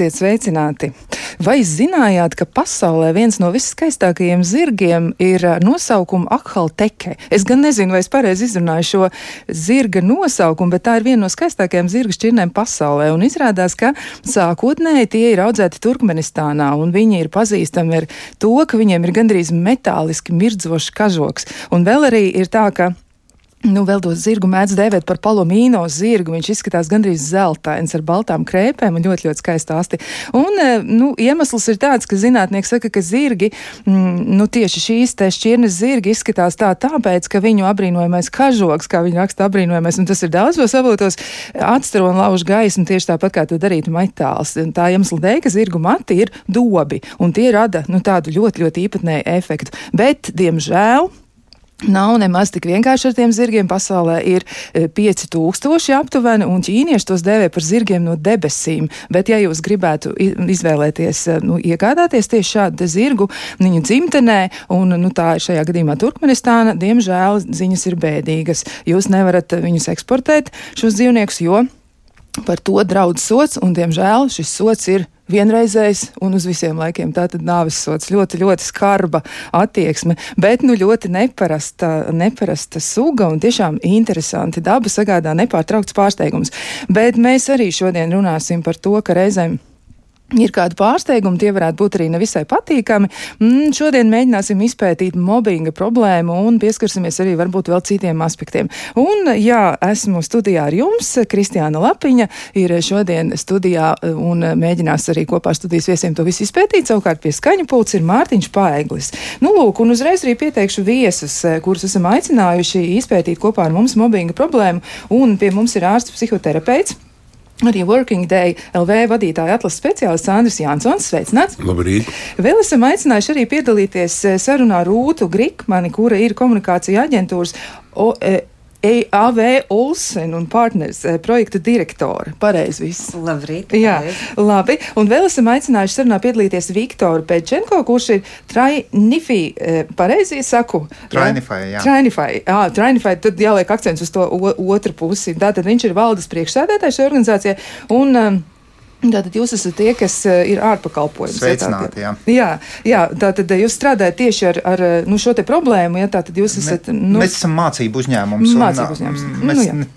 Esiet sveicināti! Vai zinājāt, ka pasaulē viens no viskaistākajiem zirgiem ir nosaukuma Akhalteke? Es gan nezinu, vai es pareizi izrunāju šo zirga nosaukumu, bet tā ir viena no skaistākajām zirga šķirnēm pasaulē. Un izrādās, ka sākotnēji tie ir audzēti Turkmenistānā, un viņi ir pazīstami ar to, ka viņiem ir gandrīz metāliski mirdzošs kažoks. Un vēl arī ir tā, ka Nu, vēl to zirgu mēdz dēvēt par palomīno zirgu. Viņš izskatās gandrīz zeltains ar baltām krēpēm un ļoti, ļoti skaisti asti. Un, e, nu, iemesls ir tāds, ka zinātnieki saka, ka zirgi, mm, nu, tieši šīs te šķirnes zirgi izskatās tā tāpēc, ka viņu apbrīnojamais kažoks, kā viņi raksta apbrīnojamais, un tas ir daudzos avotos, atstaro un lauž gaismu tieši tāpat, kā to darītu metāls. Tā iemesla dēļ, ka zirgu mati ir dobi, un tie rada, nu, tādu ļoti, ļoti īpatnēju efektu. Bet, diemžēl, Nav nemaz tik vienkārši ar tiem zirgiem. Pasaulē ir 5000 e, aptuveni, un ķīnieši tos dēvē par zirgiem no debesīm. Bet, ja jūs gribētu izvēlēties, e, nu, iegādāties tieši šādu zirgu viņu dzimtenē, un nu, tā ir šajā gadījumā Turkmenistāna, diemžēl ziņas ir bēdīgas. Jūs nevarat viņus eksportēt, šos dzīvniekus, jo par to draudz sots, un, diemžēl, šis sots ir vienreizējs un uz visiem laikiem. Tā tad nāves sots ļoti, ļoti skarba attieksme, bet nu ļoti neparasta, neparasta suga un tiešām interesanti. Daba sagādā nepārtraukts pārsteigums. Bet mēs arī šodien runāsim par to, ka reizēm Ir kādi pārsteigumi, tie varētu būt arī nevisai patīkami. Mm, šodien mēģināsim izpētīt mobbinga problēmu un pieskarsimies arī varbūt vēl citiem aspektiem. Un, jā, esmu studijā ar jums. Kristiāna Lapiņa ir šodien studijā un mēģinās arī kopā ar studijas viesiem to visu izpētīt. Savukārt pie skaņa pults ir Mārtiņš Paeglis. Nu, lūk, un uzreiz arī pieteikšu viesus, kurus esam aicinājuši izpētīt kopā ar mums mobbinga problēmu. Un pie mums ir ārsts psihoterapeits. Arī Working Day LV vadītāja atlases speciālists Andris Jansons. Sveicināts! Labrīt! Vēl esam aicinājuši arī piedalīties eh, sarunā Rūtu Grikmani, kura ir komunikācija aģentūras o, e, AV Olsen un partners eh, projekta direktore. Pareizi viss. Labrīt. Jā, labi. Un vēl esam aicinājuši sarunā piedalīties Viktoru Pečenko, kurš ir Trainify, eh, pareizi saku? Trainify, jā. Trainify, jā, Trainify, tad jāliek akcents uz to otru pusi. Tātad viņš ir valdes priekšsēdētājs šajā organizācijā. Un, um, Tātad jūs esat tie, kas uh, ir ārpakalpojums. Sveicināti, jā. Jā, jā tātad uh, jūs strādājat tieši ar, ar uh, nu, šo te problēmu, ja tātad jūs esat. Nu, mēs esam mācību uzņēmums. Mācību uzņēmums. Un, mēs, nu,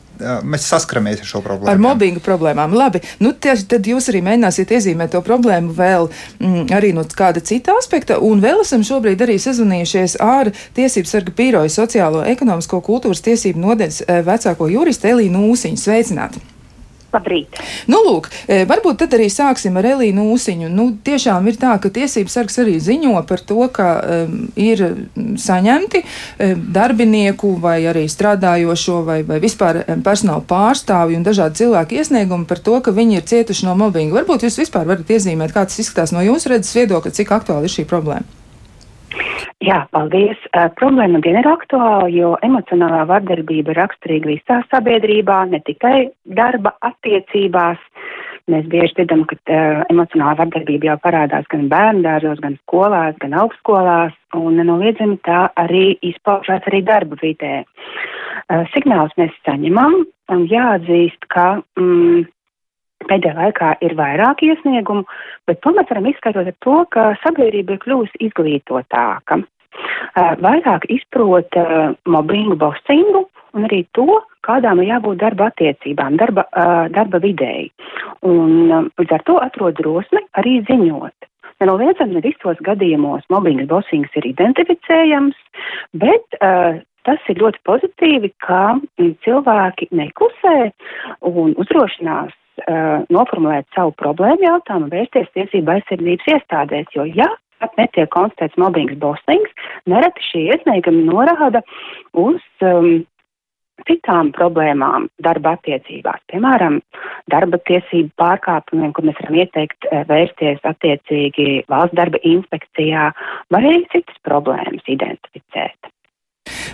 mēs saskaramies ar šo problēmu. Ar mobbingu problēmām. Labi, nu, tieši tad jūs arī mēģināsiet iezīmēt to problēmu vēl mm, arī no kāda cita aspekta. Un vēl esam šobrīd arī sazvanījušies ar Tiesību sarga pīroju sociālo, ekonomisko, kultūras tiesību nodeļas vecāko juristu Elīnu Ūsiņu. Sveicināti! Labrīt. Nu, lūk, e, varbūt tad arī sāksim ar Elīnu Ūsiņu. Nu, tiešām ir tā, ka tiesības sargs arī ziņo par to, ka um, ir saņemti um, darbinieku vai arī strādājošo vai, vai vispār personāla pārstāvju un dažādi cilvēki iesniegumi par to, ka viņi ir cietuši no mobbinga. Varbūt jūs vispār varat iezīmēt, kā tas izskatās no jūsu redzes viedokļa, cik aktuāli ir šī problēma. Jā, paldies. Uh, problēma gan ir aktuāla, jo emocionālā vardarbība ir raksturīga visā sabiedrībā, ne tikai darba attiecībās. Mēs bieži dzirdam, ka uh, emocionālā vardarbība jau parādās gan bērndārzos, gan skolās, gan augstskolās, un nenoliedzami tā arī izpaužās arī darba vidē. Uh, signālus mēs saņemam, un jāatzīst, ka mm, Pēdējā laikā ir vairāk iesniegumu, bet pamats varam izskaidrot ar to, ka sabiedrība ir kļuvusi izglītotāka. Vairāk izprot mobbingu, bosingu un arī to, kādām ir jābūt darba attiecībām, darba, darba vidēji. Un līdz ar to atrod drosmi arī ziņot. Nenoliedzami ne visos gadījumos mobbings, bosings ir identificējams, bet uh, tas ir ļoti pozitīvi, ka cilvēki neklusē un uzdrošinās uh, noformulēt savu problēmu jautājumu, vērsties tiesību aizsardzības iestādēs, jo ja pat netiek konstatēts mobbings, bostings, nereti šie iesniegumi norāda uz um, citām problēmām darba attiecībās, piemēram, darba tiesību pārkāpumiem, kur mēs varam ieteikt vērsties attiecīgi valsts darba inspekcijā, vai arī citas problēmas identificēt.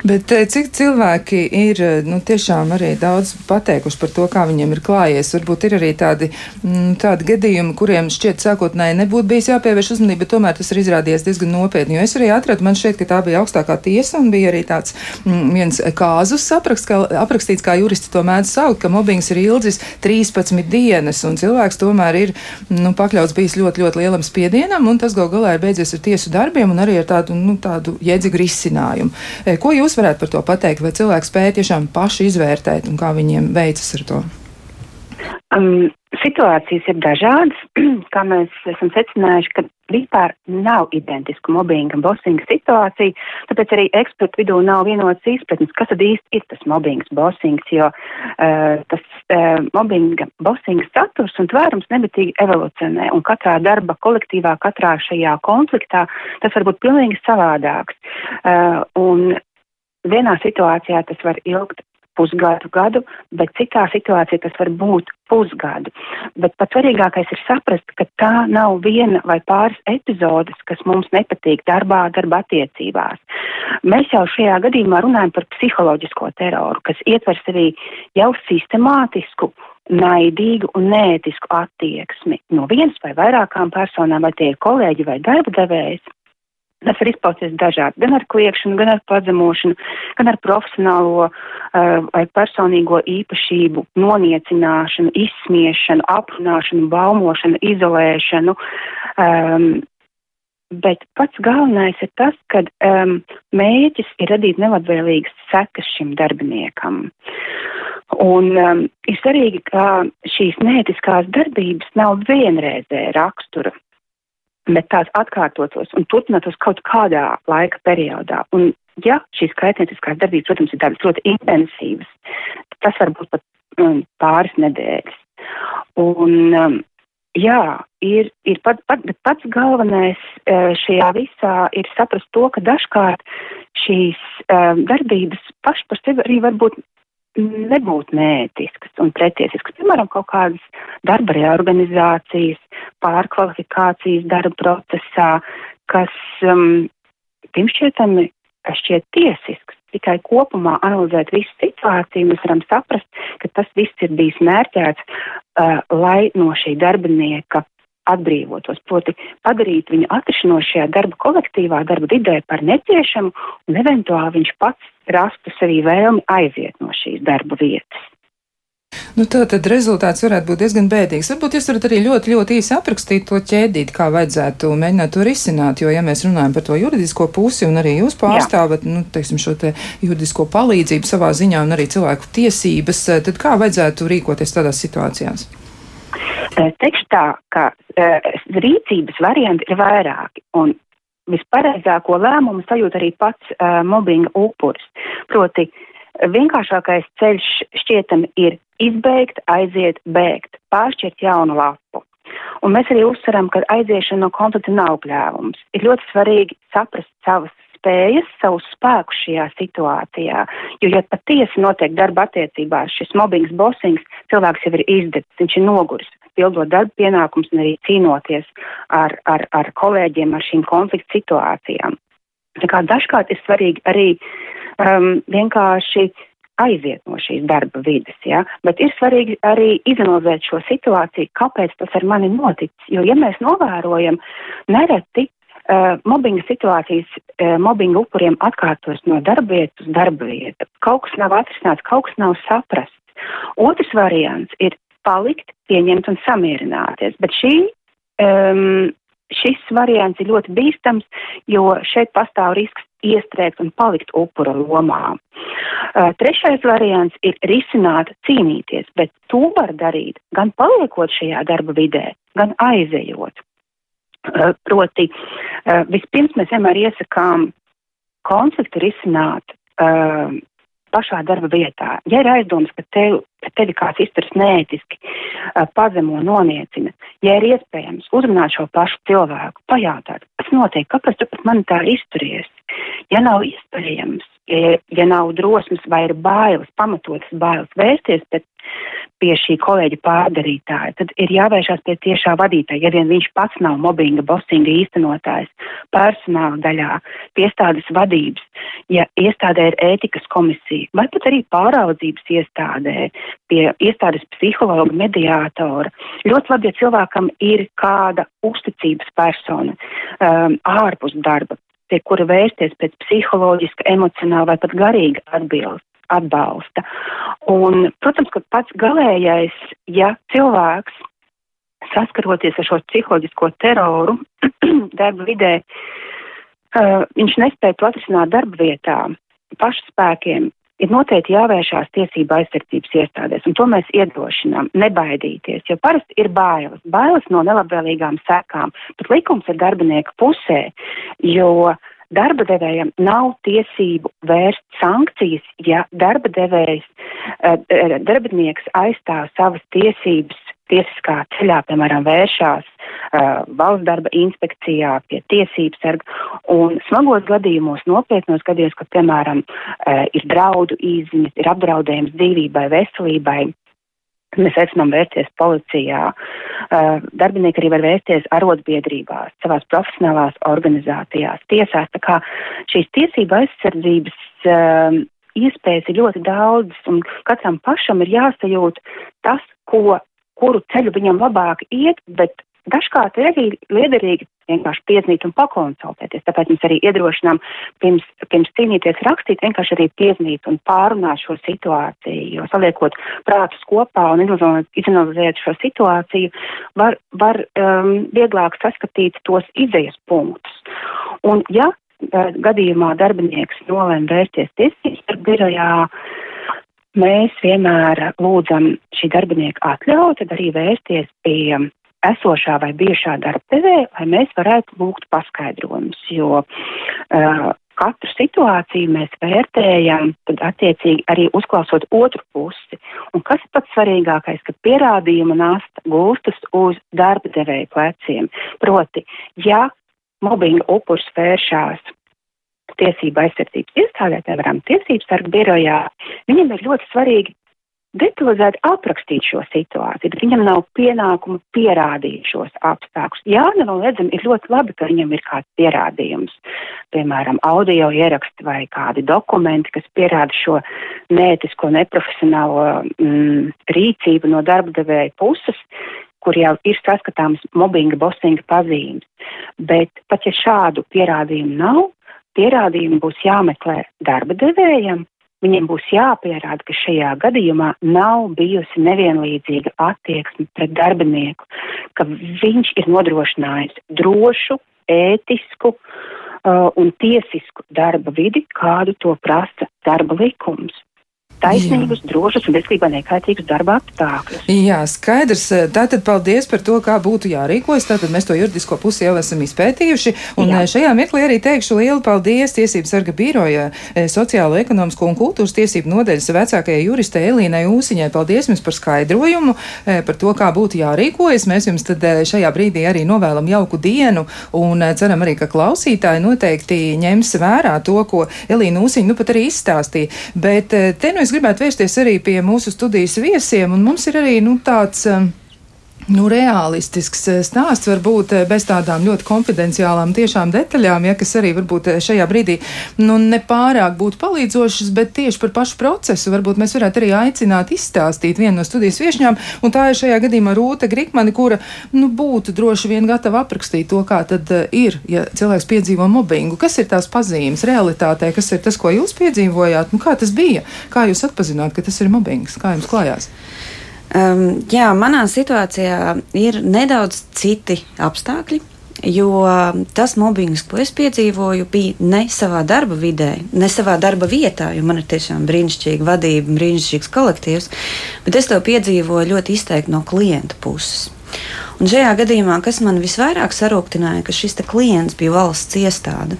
Bet eh, cik cilvēki ir eh, nu, tiešām arī daudz pateikuši par to, kā viņiem ir klājies? Varbūt ir arī tādi, mm, tādi gadījumi, kuriem šķiet sākotnēji nebūtu bijis jāpievērš uzmanība, bet tomēr tas ir izrādījies diezgan nopietni. Jo es arī atradu, man šķiet, ka tā bija augstākā tiesa un bija arī tāds mm, viens kāzus apraksts, kā, aprakstīts, kā juristi to mēdz saukt, ka mobbings ir ilgs 13 dienas un cilvēks tomēr ir nu, pakļauts bijis ļoti, ļoti lielam spiedienam un tas gal galā ir beidzies ar tiesu darbiem un arī ar tādu, nu, tādu jēdzīgu risinājumu. Eh, ko jūs jūs varētu par to pateikt, vai cilvēki spēja tiešām paši izvērtēt un kā viņiem veicas ar to? Um, situācijas ir dažādas, kā mēs esam secinājuši, ka vispār nav identiska mobbinga un bosinga situācija, tāpēc arī ekspertu vidū nav vienots izpratnes, kas tad īsti ir tas mobbings, bosings, jo uh, tas uh, mobbinga, bosinga saturs un tvērums nebitīgi evolucionē, un katrā darba kolektīvā, katrā šajā konfliktā tas var būt pilnīgi savādāks. Uh, un vienā situācijā tas var ilgt pusgadu, gadu, bet citā situācijā tas var būt pusgadu. Bet pats svarīgākais ir saprast, ka tā nav viena vai pāris epizodes, kas mums nepatīk darbā, darba attiecībās. Mēs jau šajā gadījumā runājam par psiholoģisko teroru, kas ietver sevī jau sistemātisku naidīgu un nētisku attieksmi no vienas vai vairākām personām, vai tie ir kolēģi vai darba devējs. Tas var izpausties dažādi, gan ar kliekšanu, gan ar pazemošanu, gan ar profesionālo uh, vai personīgo īpašību noniecināšanu, izsmiešanu, aprunāšanu, baumošanu, izolēšanu. Um, bet pats galvenais ir tas, ka um, mēģis ir radīt nelabvēlīgas sekas šim darbiniekam. Un um, ir svarīgi, ka šīs neetiskās darbības nav vienreizē rakstura bet tās atkārtotos un turpinātos kaut kādā laika periodā. Un, ja šīs kaitnieciskās darbības, protams, ir tādas ļoti intensīvas, tas var būt pat um, pāris nedēļas. Un, um, jā, ir, ir pat, pat, bet pats galvenais uh, šajā visā ir saprast to, ka dažkārt šīs um, darbības paši par sevi arī var būt nebūt neētiskas un pretiesiskas. Piemēram, kaut kādas darba reorganizācijas, pārkvalifikācijas darba procesā, kas um, pirmšķietami šķiet tiesisks. Tikai kopumā analizēt visu situāciju, mēs varam saprast, ka tas viss ir bijis mērķēts, uh, lai no šī darbinieka atbrīvotos, proti padarīt viņu atrašanos šajā darba kolektīvā, darba vidē par neciešamu, un eventuāli viņš pats rastu sevī vēlmi aiziet no šīs darba vietas. Nu, tā tad rezultāts varētu būt diezgan bēdīgs. Varbūt jūs varat arī ļoti, ļoti īsi aprakstīt to ķēdīt, kā vajadzētu mēģināt to risināt, jo, ja mēs runājam par to juridisko pusi un arī jūs pārstāvat, Jā. nu, teiksim, šo te juridisko palīdzību savā ziņā un arī cilvēku tiesības, tad kā vajadzētu rīkoties tādās situācijās? Teikšu tā, ka rīcības varianti ir vairāki, un vispareizāko lēmumu sajūt arī pats uh, mobbinga upuris. Proti, vienkāršākais ceļš šķietami ir izbeigt, aiziet, bēgt, pāršķirt jaunu lapu. Un mēs arī uzsveram, ka aiziešana no konflikta nav kļēvums. Ir ļoti svarīgi saprast savas spējas, savus spēkus šajā situācijā. Jo, ja patiesi notiek darba attiecībās šis mobbings, bosings, cilvēks jau ir izdecis, viņš ir noguris, pildot darba pienākums un arī cīnoties ar, ar, ar kolēģiem ar šīm konflikta situācijām. Tā kā dažkārt ir svarīgi arī um, vienkārši aiziet no šīs darba vidas, ja? bet ir svarīgi arī izanalizēt šo situāciju, kāpēc tas ar mani noticis, jo, ja mēs novērojam, nereti Uh, mobbinga situācijas uh, mobbinga upuriem atkārtos no darba vietas uz darba vietu. Kaut kas nav atrisināts, kaut kas nav saprasts. Otrs variants ir palikt, pieņemt un samierināties, bet šī, um, šis variants ir ļoti bīstams, jo šeit pastāv risks iestrēgt un palikt upura lomā. Uh, trešais variants ir risināt, cīnīties, bet to var darīt gan paliekot šajā darba vidē, gan aizejot. Eh, proti, eh, vispirms mēs vienmēr iesakām konfliktu risināt uh, pašā darba vietā. Ja ir aizdomas, ka tev, tevi kāds izturas neētiski, uh, pazemo, noniecina, ja ir iespējams uzrunāt šo pašu cilvēku, pajautāt, kas notiek, kāpēc tu pret mani tā izturies. Ja nav iespējams, ja, ja nav drosmes vai ir bailes, pamatotas bailes vērsties pret, pie šī kolēģa pārdarītāja, tad ir jāvēršās pie tiešā vadītāja, ja vien viņš pats nav mobbinga, bosinga īstenotājs, personāla daļā, piestādes vadības, ja iestādē ir ētikas komisija, vai pat arī pāraudzības iestādē, pie iestādes psihologa, mediātora. Ļoti labi, ja cilvēkam ir kāda uzticības persona um, ārpus darba, pie kura vērsties pēc psiholoģiska, emocionāla vai pat garīga atbilst atbalsta. Un, protams, ka pats galējais, ja cilvēks saskaroties ar šo psiholoģisko teroru darba vidē, uh, viņš nespēja to atrisināt darba vietā pašspēkiem, ir noteikti jāvēršās tiesība aizsardzības iestādēs, un to mēs iedrošinām, nebaidīties, jo parasti ir bailes, bailes no nelabvēlīgām sekām, bet likums ir darbinieka pusē, jo darba devējam nav tiesību vērst sankcijas, ja darba devējs, eh, darbinieks aizstāv savas tiesības tiesiskā ceļā, piemēram, vēršās uh, valsts darba inspekcijā pie tiesības sarga un smagos gadījumos, nopietnos gadījumos, kad, piemēram, uh, ir draudu īziņas, ir apdraudējums dzīvībai, veselībai, Mēs aicinām vērsties policijā. Uh, darbinieki arī var vērsties arotbiedrībās, savās profesionālās organizācijās, tiesās. Tā kā šīs tiesība aizsardzības uh, iespējas ir ļoti daudz, un katram pašam ir jāsajūt tas, ko, kuru ceļu viņam labāk iet, bet Dažkārt ir arī liederīgi vienkārši piezīmēt un pakonsultēties. Tāpēc mēs arī iedrošinām pirms, pirms cīnīties rakstīt, vienkārši arī piezīmēt un pārunāt šo situāciju. Jo saliekot prātus kopā un izanalizējot šo situāciju, var, var um, vieglāk saskatīt tos izējas punktus. Un ja uh, gadījumā darbinieks nolēma vērsties tiesības birojā, mēs vienmēr lūdzam šī darbinieka atļauju, tad arī vērsties pie esošā vai bijušā darbdevēja, lai mēs varētu lūgt paskaidrojumus, jo uh, katru situāciju mēs vērtējam, tad attiecīgi arī uzklausot otru pusi. Un kas ir pats svarīgākais, ka pierādījuma nasta gūstas uz darba devēja pleciem. Proti, ja mobbinga upurs vēršās tiesība aizsardzības iestādē, piemēram, tiesības sarga birojā, viņam ir ļoti svarīgi detalizēti aprakstīt šo situāciju, bet viņam nav pienākumu pierādīt šos apstākļus. Jā, nenoliedzami ir ļoti labi, ka viņam ir kāds pierādījums, piemēram, audio ieraksti vai kādi dokumenti, kas pierāda šo neētisko, neprofesionālo mm, rīcību no darba devēja puses, kur jau ir saskatāms mobbinga, bosinga pazīmes. Bet pat ja šādu pierādījumu nav, pierādījumi būs jāmeklē darba devējam, Viņiem būs jāpierāda, ka šajā gadījumā nav bijusi nevienlīdzīga attieksme pret darbinieku, ka viņš ir nodrošinājis drošu, ētisku uh, un tiesisku darba vidi, kādu to prasa darba likums taisnīgus, Jā. drošus un veselībai nekaitīgus darba apstākļus. Jā, skaidrs. Tātad paldies par to, kā būtu jārīkojas. Tātad mēs to juridisko pusi jau esam izpētījuši. Un Jā. Eh, šajā mirklī arī teikšu lielu paldies Tiesības sarga biroja eh, sociālo, ekonomisko un kultūras tiesību nodeļas vecākajai juristei Elīnai Ūsiņai. Paldies jums par skaidrojumu, eh, par to, kā būtu jārīkojas. Mēs jums tad šajā brīdī arī novēlam jauku dienu un ceram arī, ka klausītāji noteikti ņems vērā to, ko Elīna Ūsiņa nu pat arī izstāstīja. Bet te nu es gribētu vērsties arī pie mūsu studijas viesiem, un mums ir arī nu, tāds. Um, nu, realistisks eh, stāsts, varbūt eh, bez tādām ļoti konfidenciālām tiešām detaļām, ja kas arī varbūt eh, šajā brīdī nu, nepārāk būtu palīdzošas, bet tieši par pašu procesu varbūt mēs varētu arī aicināt izstāstīt vienu no studijas viešņām, un tā ir šajā gadījumā Rūta Grikmani, kura nu, būtu droši vien gatava aprakstīt to, kā tad ir, ja cilvēks piedzīvo mobbingu. Kas ir tās pazīmes realitātē, kas ir tas, ko jūs piedzīvojāt, nu, kā tas bija, kā jūs atpazināt, ka tas ir mobbings, kā jums klājās? Um, jā, manā situācijā ir nedaudz citi apstākļi. Jo tas mobbings, ko es piedzīvoju, bija ne savā darba vidē, ne savā darba vietā, jo man ir tiešām brīnišķīga vadība, brīnišķīgs kolektīvs, bet es to piedzīvoju ļoti izteikti no klienta puses. Un šajā gadījumā, kas man visvairāk sarūktināja, ka šis klients bija valsts iestāde.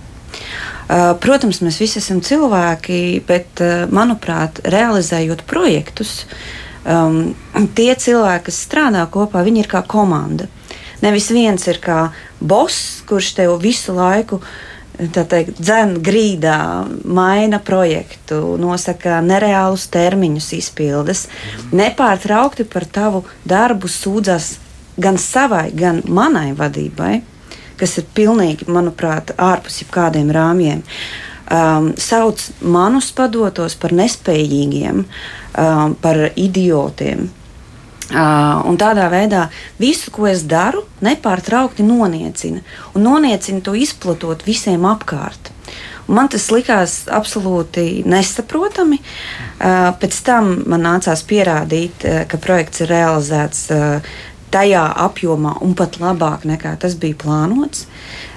Protams, mēs visi esam cilvēki, bet, manuprāt, realizējot projektus, uh, um, tie cilvēki, kas strādā kopā, viņi ir kā komanda. Nevis viens ir kā boss, kurš tev visu laiku teikt, dzēn grīdā, maina projektu, nosaka nereālus termiņus izpildes, nepārtraukti par tavu darbu sūdzas gan savai, gan manai vadībai, kas ir pilnīgi, manuprāt, ārpus jebkādiem rāmjiem. Um, sauc manus padotos par nespējīgiem, um, par idiotiem. Uh, un tādā veidā visu, ko es daru, nepārtraukti noniecina. Un noniecina to izplatot visiem apkārt. Un man tas likās absolūti nesaprotami. Uh, pēc tam man nācās pierādīt, uh, ka projekts ir realizēts uh, tajā apjomā un pat labāk nekā tas bija plānots.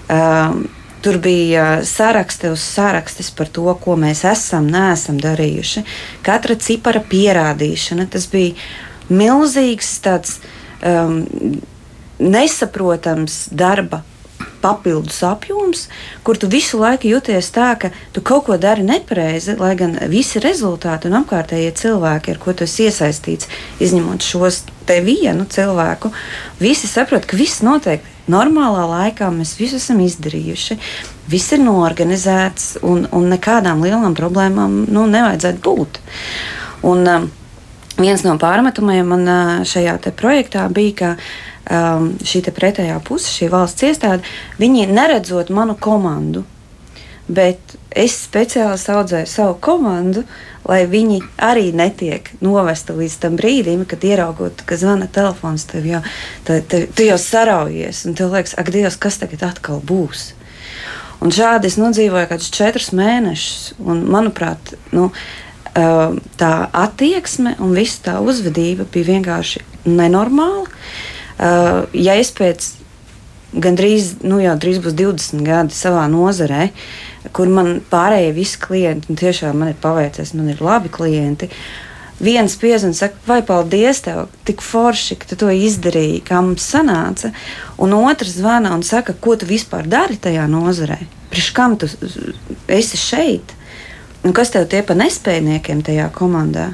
Uh, Tur bija saraksti uz sarakstes par to, ko mēs esam, neesam darījuši. Katra cipara pierādīšana. Tas bija milzīgs, tāds um, nesaprotams darba papildus apjoms, kur tu visu laiku jūties tā, ka tu kaut ko dari nepareizi, lai gan visi rezultāti un apkārtējie cilvēki, ar ko tu esi iesaistīts, izņemot šos te vienu cilvēku, visi saprot, ka viss notiek normālā laikā, mēs visu esam izdarījuši, viss ir norganizēts un, un nekādām lielām problēmām nu, nevajadzētu būt. Un, um, viens no pārmetumiem man šajā projektā bija, ka um, šī pretējā puse, šī valsts iestāde, viņi neredzot manu komandu. Bet es speciāli audzēju savu komandu, lai viņi arī netiek novesti līdz tam brīdim, kad ieraugot, ka zvana telefons, tev jau, te, te, tu jau saraujies, un tev liekas, ak, Dievs, kas tagad atkal būs? Un šādi es nodzīvoju kādus četrus mēnešus, un manuprāt, nu, tā attieksme un visa tā uzvedība bija vienkārši nenormāla. Ja es pēc gandrīz, nu jau drīz būs 20 gadi savā nozarē, kur man pārējie visi klienti, un tiešām man ir paveicies, man ir labi klienti. Viens piezvanīja, saka, vai paldies tev, tik forši, ka tu to izdarīji, kā mums sanāca. Un otrs zvana un saka, ko tu vispār dari tajā nozarē? Priekš kam tu esi šeit? Un kas tev tie pa nespējniekiem tajā komandā?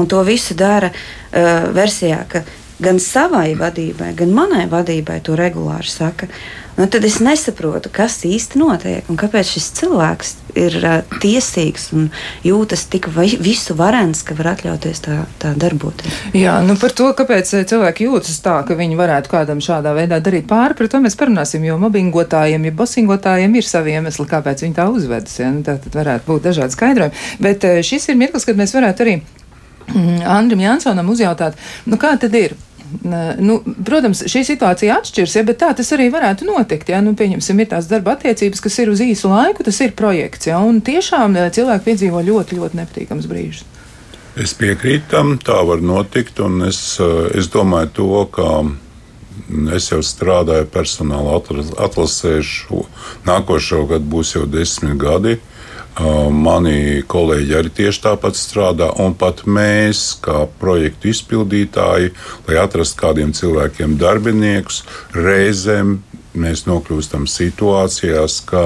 Un to visu dara uh, versijā, ka gan savai vadībai, gan manai vadībai to regulāri saka. Nu, tad es nesaprotu, kas īsti notiek un kāpēc šis cilvēks ir uh, tiesīgs un jūtas tik visu varens, ka var atļauties tā, tā darboties. Jā, nu par to, kāpēc cilvēki jūtas tā, ka viņi varētu kādam šādā veidā darīt pāri, par to mēs parunāsim, jo mobbingotājiem, ja bosingotājiem ir savi iemesli, kāpēc viņi tā uzvedas. Ja? Nu, tā tad varētu būt dažādi skaidrojumi. Bet šis ir mirklis, kad mēs varētu arī Andrim Jansonam uzjautāt, nu kā tad ir? nu, protams, šī situācija atšķiras, ja, bet tā tas arī varētu notikt. Ja, nu, pieņemsim, ir tās darba attiecības, kas ir uz īsu laiku, tas ir projekts, ja, un tiešām eh, cilvēki piedzīvo ļoti, ļoti nepatīkams brīžus. Es piekrītu tam, tā var notikt, es, eh, es domāju to, ka es jau strādāju personāla atlasē, nākošo gadu būs jau desmit gadi. Uh, Mani kolēģi arī tieši tāpat strādā, un pat mēs, kā projektu izpildītāji, lai atrastu kādiem cilvēkiem darbiniekus, reizēm mēs nokļūstam situācijās, ka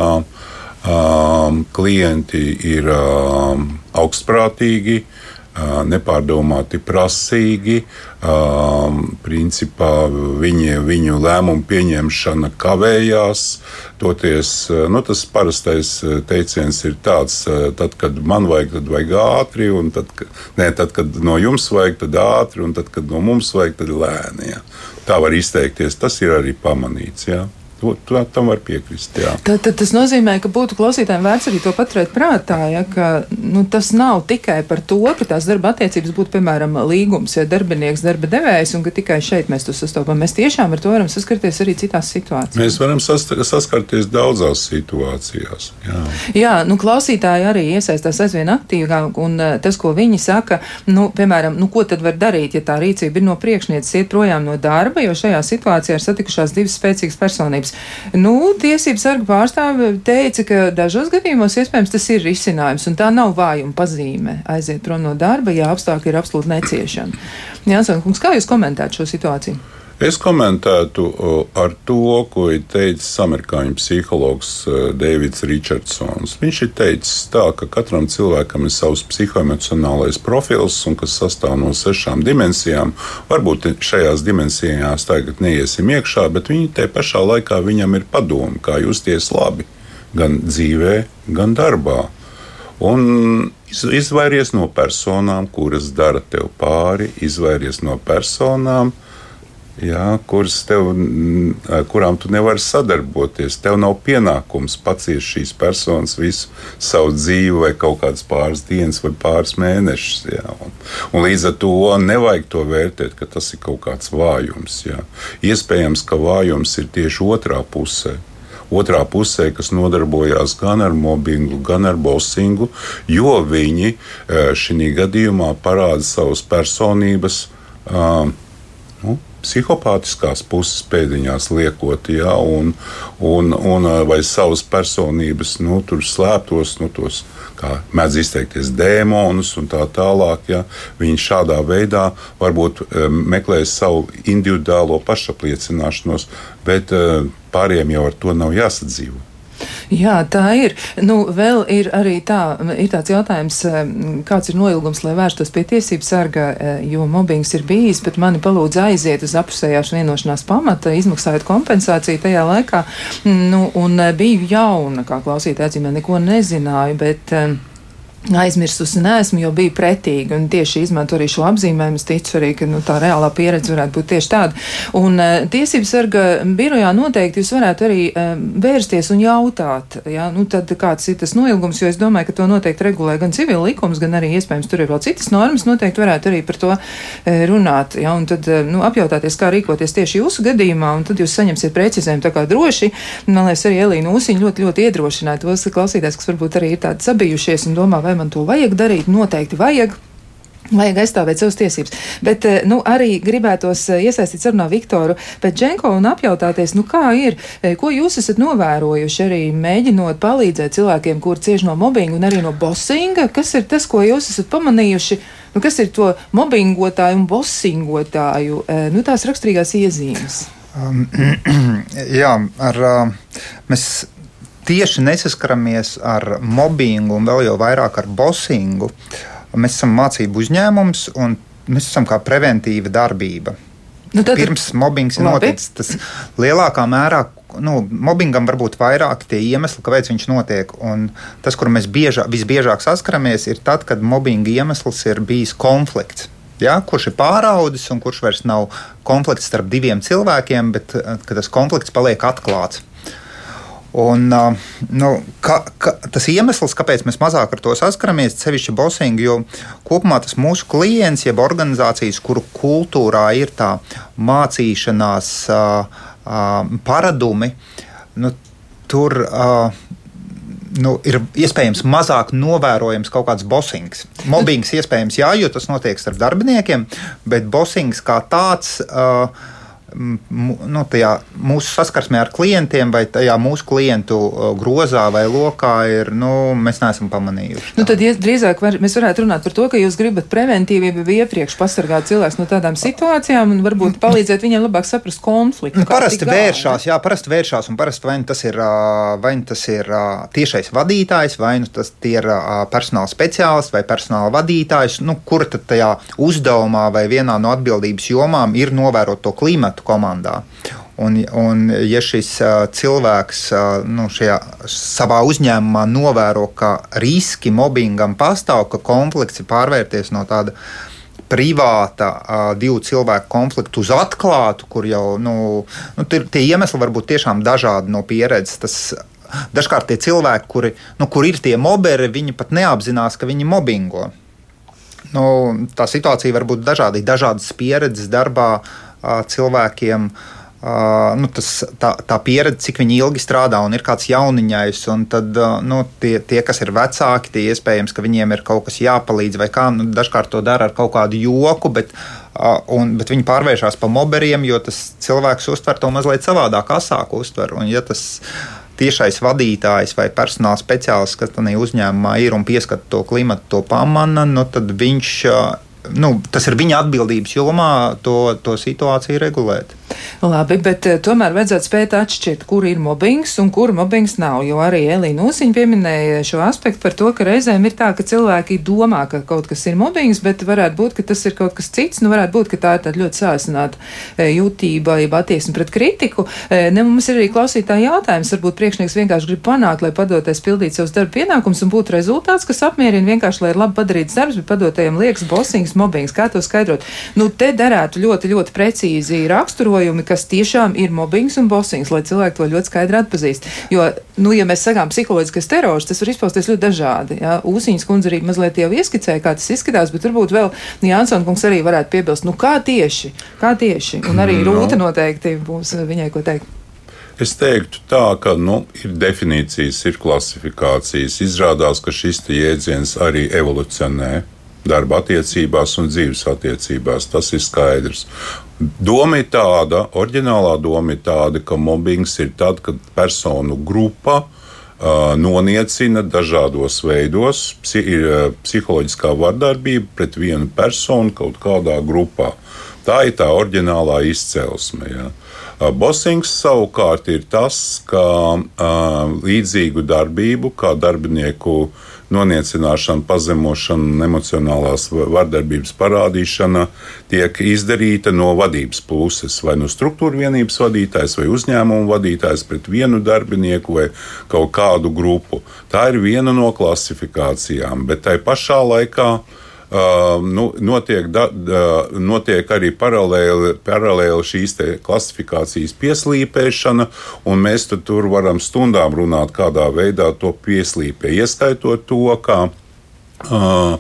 um, klienti ir um, augstprātīgi, nepārdomāti prasīgi. Principā viņi, viņu lēmumu pieņemšana kavējās. Toties, nu, tas parastais teiciens ir tāds, tad, kad man vajag, tad vajag ātri, un tad, ne, tad, kad no jums vajag, tad ātri, un tad, kad no mums vajag, tad lēni. Jā. Tā var izteikties. Tas ir arī pamanīts. Jā. Tam var piekrist. Tad, tad tas nozīmē, ka būtu klausītājiem vērts arī to paturēt prātā, ja, ka nu, tas nav tikai par to, ka tās darba attiecības būtu, piemēram, līgums, ja darbinieks, darba devējs, un ka tikai šeit mēs to sastopam. Mēs tiešām ar to varam saskarties arī citās situācijās. Mēs varam saskarties daudzās situācijās. Jā, jā nu, klausītāji arī iesaistās aizvien aktīvāk, un uh, tas, ko viņi saka, nu, piemēram, nu, ko tad var darīt, ja tā rīcība ir no priekšnieces iet projām no darba, jo šajā situācijā ir satikušās divas spēcīgas personības tiesības. Nu, tiesības sarga pārstāve teica, ka dažos gadījumos iespējams tas ir risinājums, un tā nav vājuma pazīme aiziet prom no darba, ja apstākļi ir absolūti neciešami. Jānsson, kungs, kā jūs komentētu šo situāciju? Es komentētu ar to, ko ir teicis amerikāņu psihologs Deivids Richardsons. Viņš ir teicis, tā, ka katram cilvēkam ir savs psihoemocionālais profils, un kas sastāv no sešām dimensijām. Varbūt šajās dimensijās tagad neiesim iekšā, bet viņi te pašā laikā viņam ir padomi, kā justies labi gan dzīvē, gan darbā. Un izvairies no personām, kuras dara tev pāri, izvairies no personām, jā, tev, kurām tu nevari sadarboties. Tev nav pienākums paciest šīs personas visu savu dzīvi, vai kaut kādas pāris dienas, vai pāris mēnešus. Jā. Un, un līdz ar to nevajag to vērtēt, ka tas ir kaut kāds vājums. Jā. Iespējams, ka vājums ir tieši otrā pusē otrā pusē, kas nodarbojās gan ar mobbingu, gan ar bosingu, jo viņi eh, šī gadījumā parāda savas personības. Uh, nu, psihopātiskās puses pēdiņās liekot, ja, un, un, un vai savas personības nu, slēptos, nu, tos, kā mēdz izteikties, dēmonus un tā tālāk. Ja. Viņi šādā veidā varbūt meklēs savu individuālo pašapliecināšanos, bet pārējiem jau ar to nav jāsadzīvo. Jā, tā ir. Nu, vēl ir arī tā, ir tāds jautājums, kāds ir noilgums, lai vērstos pie tiesības sarga, jo mobbings ir bijis, bet mani palūdza aiziet uz apusējās vienošanās pamata, izmaksājot kompensāciju tajā laikā. Nu, un biju jauna, kā klausītāji atzīmē, neko nezināju, bet. Aizmirsusi neesmu, jo bija pretīga. Un tieši izmanto arī šo apzīmējumu. Es ticu arī, ka nu, tā reālā pieredze varētu būt tieši tāda. Un uh, tiesības sarga birojā noteikti jūs varētu arī uh, vērsties un jautāt, ja? nu, tad kāds ir tas noilgums, jo es domāju, ka to noteikti regulē gan civil likums, gan arī iespējams tur ir vēl citas normas. Noteikti varētu arī par to uh, runāt. Ja? Un tad uh, nu, apjautāties, kā rīkoties tieši jūsu gadījumā, un tad jūs saņemsiet precizējumu tā kā droši. Man liekas, arī Elīna Usiņa ļoti, ļoti iedrošināja tos klausītājus, kas varbūt arī ir tādi sabijušies un domā, vai man to vajag darīt, noteikti vajag. Vajag aizstāvēt savas tiesības. Bet eh, nu, arī gribētos eh, iesaistīt sarunā Viktoru Pēčenko un apjautāties, nu, kā ir, eh, ko jūs esat novērojuši arī mēģinot palīdzēt cilvēkiem, kur cieši no mobbinga un arī no bosinga. Kas ir tas, ko jūs esat pamanījuši? Nu, kas ir to mobbingotāju un bosingotāju nu, tās raksturīgās iezīmes? Um, jā, ar, uh, mēs tieši nesaskaramies ar mobbingu un vēl jau vairāk ar bosingu. Mēs esam mācību uzņēmums un mēs esam kā preventīva darbība. Nu, tad, Pirms mobbings ir noticis, tas lielākā mērā nu, mobbingam var būt vairāki tie iemesli, kāpēc viņš notiek. Un tas, kur mēs biežā, visbiežāk saskaramies, ir tad, kad mobbinga iemesls ir bijis konflikts. Ja, kurš ir pāraudis un kurš vairs nav konflikts starp diviem cilvēkiem, bet tas konflikts paliek atklāts. Un, nu, ka, ka, tas iemesls, kāpēc mēs mazāk ar to saskaramies, ir sevišķi bosingi, jo kopumā tas mūsu klients, jeb organizācijas, kuru kultūrā ir tā mācīšanās uh, uh, paradumi, nu, tur uh, nu, ir iespējams mazāk novērojams kaut kāds bosings. Mobbings iespējams jā, jo tas notiek starp darbiniekiem, bet bosings kā tāds. Uh, nu, tajā mūsu saskarsmē ar klientiem vai tajā mūsu klientu grozā vai lokā ir, nu, mēs neesam pamanījuši. Tā. Nu, tad ja, drīzāk var, mēs varētu runāt par to, ka jūs gribat preventīvi jau iepriekš pasargāt cilvēks no tādām situācijām un varbūt palīdzēt viņiem labāk saprast konfliktu. Nu, parasti vēršās, jā, parasti vēršās un parasti vai nu tas ir, vai nu tas ir tiešais vadītājs, vai nu tas ir personāla speciālists vai personāla vadītājs, nu, kur tad tajā uzdevumā vai vienā no atbildības jomām ir novērot to klimatu ekspertu komandā. Un, un ja šis cilvēks nu, šajā savā uzņēmumā novēro, ka riski mobbingam pastāv, ka konflikts ir pārvērties no tāda privāta divu cilvēku konfliktu uz atklātu, kur jau nu, nu, tie iemesli var būt tiešām dažādi no pieredzes. Tas, dažkārt tie cilvēki, kuri, nu, kur ir tie moberi, viņi pat neapzinās, ka viņi mobbingo. Nu, tā situācija var būt dažāda, dažādas pieredzes darbā. Uh, cilvēkiem. Uh, nu, tas, tā, tā pieredze, cik ilgi strādā, un ir kāds jauniņais, un tad uh, nu, tie, tie, kas ir vecāki, tie iespējams, ka viņiem ir kaut kas jāpalīdz, vai kā. Nu, dažkārt to dara ar kaut kādu joku, bet, uh, un, bet viņi pārvēršas par moberiem, jo tas cilvēks uztver to mazliet savādāk, asāk uztver. Un, ja tas tiešais vadītājs vai personāla speciālists, kas tajā uzņēmumā ir un pieskata to klimatu, to pamana, nu, tad viņš nu, tas ir viņa atbildības jomā to, to situāciju regulēt. Labi, bet uh, tomēr vajadzētu spēt atšķirt, kur ir mobbings un kur mobbings nav. Jo arī Elīna Usiņa pieminēja šo aspektu par to, ka reizēm ir tā, ka cilvēki domā, ka kaut kas ir mobbings, bet varētu būt, ka tas ir kaut kas cits. Nu, varētu būt, ka tā ir tāda ļoti sāsināta e, jūtība, jeb attieksme pret kritiku. E, ne, mums ir arī klausītāji jautājums. Varbūt priekšnieks vienkārši grib panākt, lai padotais pildītu savus darba pienākumus un būtu rezultāts, kas apmierina vienkārši, lai ir labi padarīts darbs, bet padotajam liekas bosings, mobbings. Kā to skaidrot? Nu, te derētu ļoti, ļoti precīzi raksturojumi, kas tiešām ir mobbings un bosings, lai cilvēki to ļoti skaidri atpazīst. Jo, nu, ja mēs sakām psiholoģiskas terors, tas var izpausties ļoti dažādi. Ja? Ūsiņas kundze arī mazliet jau ieskicēja, kā tas izskatās, bet varbūt vēl Jānsona kungs arī varētu piebilst, nu kā tieši, kā tieši, un arī no. Rūta noteikti būs viņai ko teikt. Es teiktu, tā, ka nu, ir definīcijas, ir klasifikācijas. Izrādās, ka šis jēdziens arī evolucionē darba attiecībās un dzīves attiecībās. Tas ir skaidrs. Doma ir tāda, oriģinālā doma ir tāda, ka mobbings ir tad, kad personu grupa uh, noniecina dažādos veidos, psi, uh, psiholoģiskā vardarbība pret vienu personu kaut kādā grupā. Tā ir tā oriģinālā izcelsme. Ja. Bosings savukārt ir tas, ka līdzīgu darbību, kā darbinieku noniecināšana, pazemošana, emocionālās vardarbības parādīšana tiek izdarīta no vadības puses, vai no struktūra vienības vadītājs vai uzņēmuma vadītājs pret vienu darbinieku vai kaut kādu grupu. Tā ir viena no klasifikācijām, bet tai pašā laikā Uh, nu, notiek, da, uh, notiek arī paralēli, paralēli šīs klasifikācijas pieslīpēšana, un mēs tur varam stundām runāt, kādā veidā to pieslīpē. Ieskaitot to, ka, uh,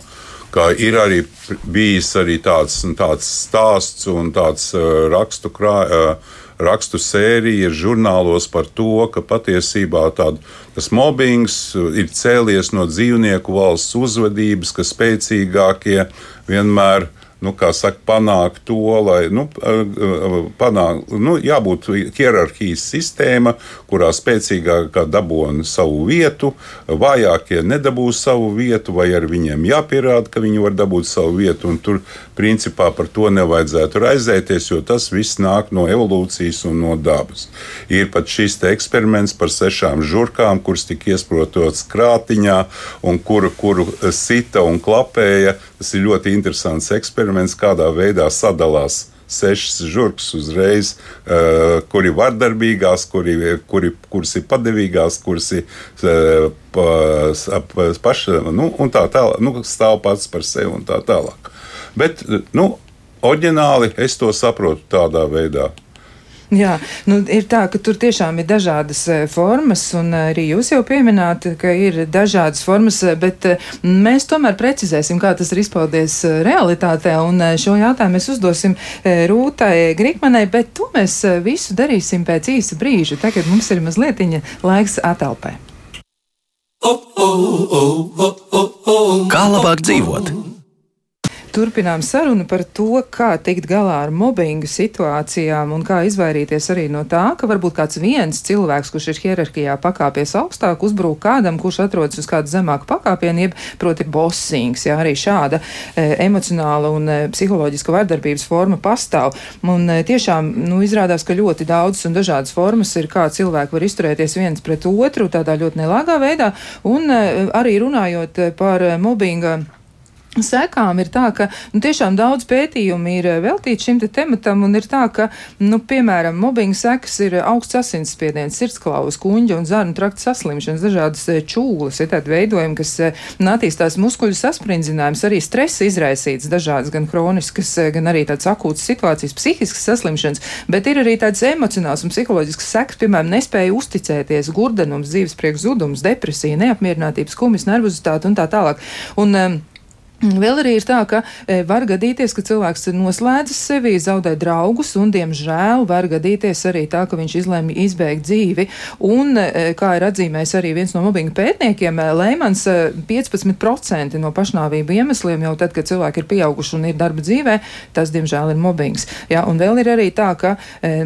ka ir arī bijis arī tāds, tāds stāsts un tāds uh, rakstu krājums rakstu sērija ir žurnālos par to, ka patiesībā tād, tas mobbings ir cēlies no dzīvnieku valsts uzvedības, ka spēcīgākie vienmēr nu, saka, panākt to, lai nu, panāk, nu, jābūt hierarhijas sistēma, kurā spēcīgākā dabūna savu vietu, vājākie nedabūs savu vietu, vai ar viņiem jāpierāda, ka viņi var dabūt savu vietu. Tur principā par to nevajadzētu raizēties, jo tas viss nāk no evolūcijas un no dabas. Ir pat šis eksperiments par sešām žurkām, kuras tika iesprototas krātiņā un kuru, kuru sita un klapēja. Tas ir ļoti interesants eksperiments eksperiments, kādā veidā sadalās sešas žurkas uzreiz, uh, kuri ir vardarbīgās, kuri, kuri, kuras ir padevīgās, kuras ir uh, pa, paša, nu, un tā tālāk, nu, stāv pats par sevi un tā tālāk. Bet, nu, oriģināli es to saprotu tādā veidā. Jā, nu, ir tā, ka tur tiešām ir dažādas e, formas, un arī jūs jau piemināt, ka ir dažādas formas, e, bet mēs tomēr precizēsim, kā tas ir izpaudies realitātē, un šo jautājumu mēs uzdosim Rūtai Grikmanai, bet to mēs visu darīsim pēc īsa brīža. Tagad mums ir mazliet laiks atelpai. Kā labāk dzīvot? Turpinām sarunu par to, kā tikt galā ar mobbingu situācijām un kā izvairīties arī no tā, ka varbūt kāds viens cilvēks, kurš ir hierarhijā pakāpies augstāk, uzbrūk kādam, kurš atrodas uz kāda zemāka pakāpiena, jeb proti bossings. Jā, arī šāda e, emocionāla un e, psiholoģiska vardarbības forma pastāv. Un e, tiešām, nu, izrādās, ka ļoti daudzas un dažādas formas ir, kā cilvēki var izturēties viens pret otru tādā ļoti nelāgā veidā, un e, arī runājot par mobbinga sekām ir tā, ka nu, tiešām daudz pētījumu ir eh, veltīti šim te tematam, un ir tā, ka, nu, piemēram, mobbinga sekas ir augsts asinsspiediens, sirdsklauvas, kuņģa un zarnu trakta saslimšanas, dažādas eh, čūlas, ir tādi veidojumi, kas eh, nu, attīstās muskuļu saspringzinājums, arī stresa izraisīts, dažādas gan kroniskas, gan arī tādas akūtas situācijas, psihiskas saslimšanas, bet ir arī tādas emocionāls un psiholoģiskas sekas, piemēram, nespēja uzticēties, gurdenums, dzīves priekš zudums, depresija, neapmierinātības, kumis, nervozitāte un tā tālāk. Un, um, Vēl arī ir tā, ka e, var gadīties, ka cilvēks ir noslēdzis sevi, zaudē draugus, un, diemžēl, var gadīties arī tā, ka viņš izlēma izbeigt dzīvi. Un, e, kā ir atzīmējis arī viens no mobbinga pētniekiem, e, Leimans 15% no pašnāvību iemesliem jau tad, kad cilvēki ir pieauguši un ir darba dzīvē, tas, diemžēl, ir mobbings. Ja, un vēl ir arī tā, ka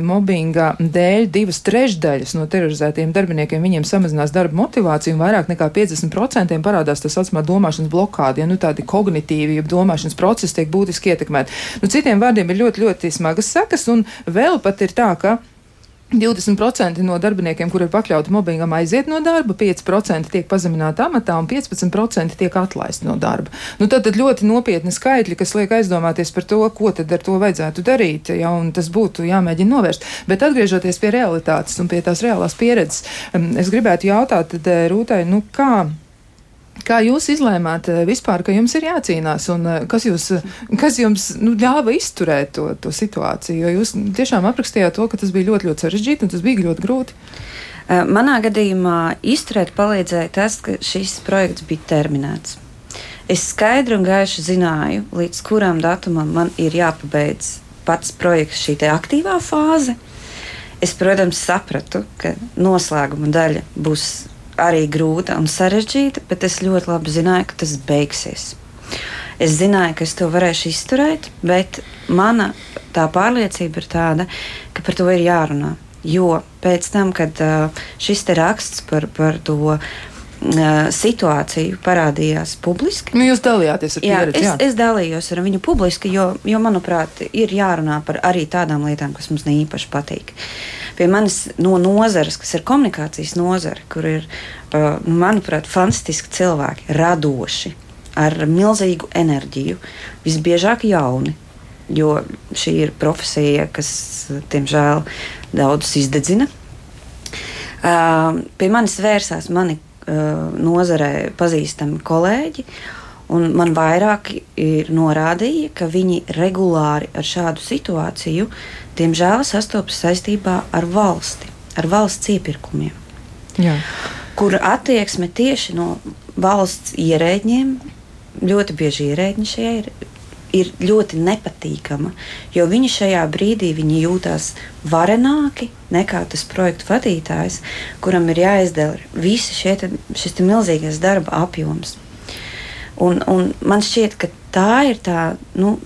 mobbinga dēļ divas trešdaļas no terorizētiem darbiniekiem viņiem samazinās darba motivāciju, un vairāk nekā 50% parādās tas saucamā domāšanas blokāde. Ja, nu, tādi kognitīvi, jeb domāšanas procesi tiek būtiski ietekmēti. Nu, citiem vārdiem ir ļoti, ļoti smagas sekas, un vēl pat ir tā, ka 20% no darbiniekiem, kur ir pakļauti mobbingam, aiziet no darba, 5% tiek pazemināti amatā un 15% tiek atlaisti no darba. Nu, tad, tad ļoti nopietni skaitļi, kas liek aizdomāties par to, ko tad ar to vajadzētu darīt, ja tas būtu jāmēģina novērst. Bet atgriežoties pie realitātes un pie tās reālās pieredzes, es gribētu jautāt eh, Rūtai, nu kā Kā jūs izlēmāt eh, vispār, ka jums ir jācīnās, un eh, kas, jūs, kas jums nu, ļāva izturēt to, to situāciju? Jo jūs tiešām aprakstījāt to, ka tas bija ļoti, ļoti sarežģīti un tas bija ļoti grūti. Eh, manā gadījumā izturēt palīdzēja tas, ka šis projekts bija terminēts. Es skaidri un gaiši zināju, līdz kuram datumam man ir jāpabeidz pats projekts, šī aktīvā fāze. Es, protams, sapratu, ka noslēguma daļa būs arī grūta un sarežģīta, bet es ļoti labi zināju, ka tas beigsies. Es zināju, ka es to varēšu izturēt, bet mana tā pārliecība ir tāda, ka par to ir jārunā. Jo pēc tam, kad šis raksts par, par to situāciju parādījās publiski. Nu, jūs dalījāties ar pieredzi. Jā, es, es dalījos ar viņu publiski, jo, jo, manuprāt, ir jārunā par arī tādām lietām, kas mums ne īpaši patīk. Uh, pie manis no nozares, kas ir komunikācijas nozare, kur ir, manuprāt, fantastiski cilvēki, radoši, ar milzīgu enerģiju, visbiežāk jauni. Jo šī ir profesija, kas, diemžēl, daudzus izdedzina. Pie manis vērsās mani nozarē pazīstami kolēģi, Un man vairāk ir norādīja, ka viņi regulāri ar šādu situāciju, diemžēl, sastopas saistībā ar valsti, ar valsts iepirkumiem. Jā. Kur attieksme tieši no valsts ierēģiem, ļoti bieži ierēģi šajā ir, ir ļoti nepatīkama, jo viņi šajā brīdī viņi jūtas varenāki nekā tas projektu vadītājs, kuram ir jāizdara visi šie, šis milzīgais darba apjoms. Un, un man šķiet, ka tā ir tā, nu,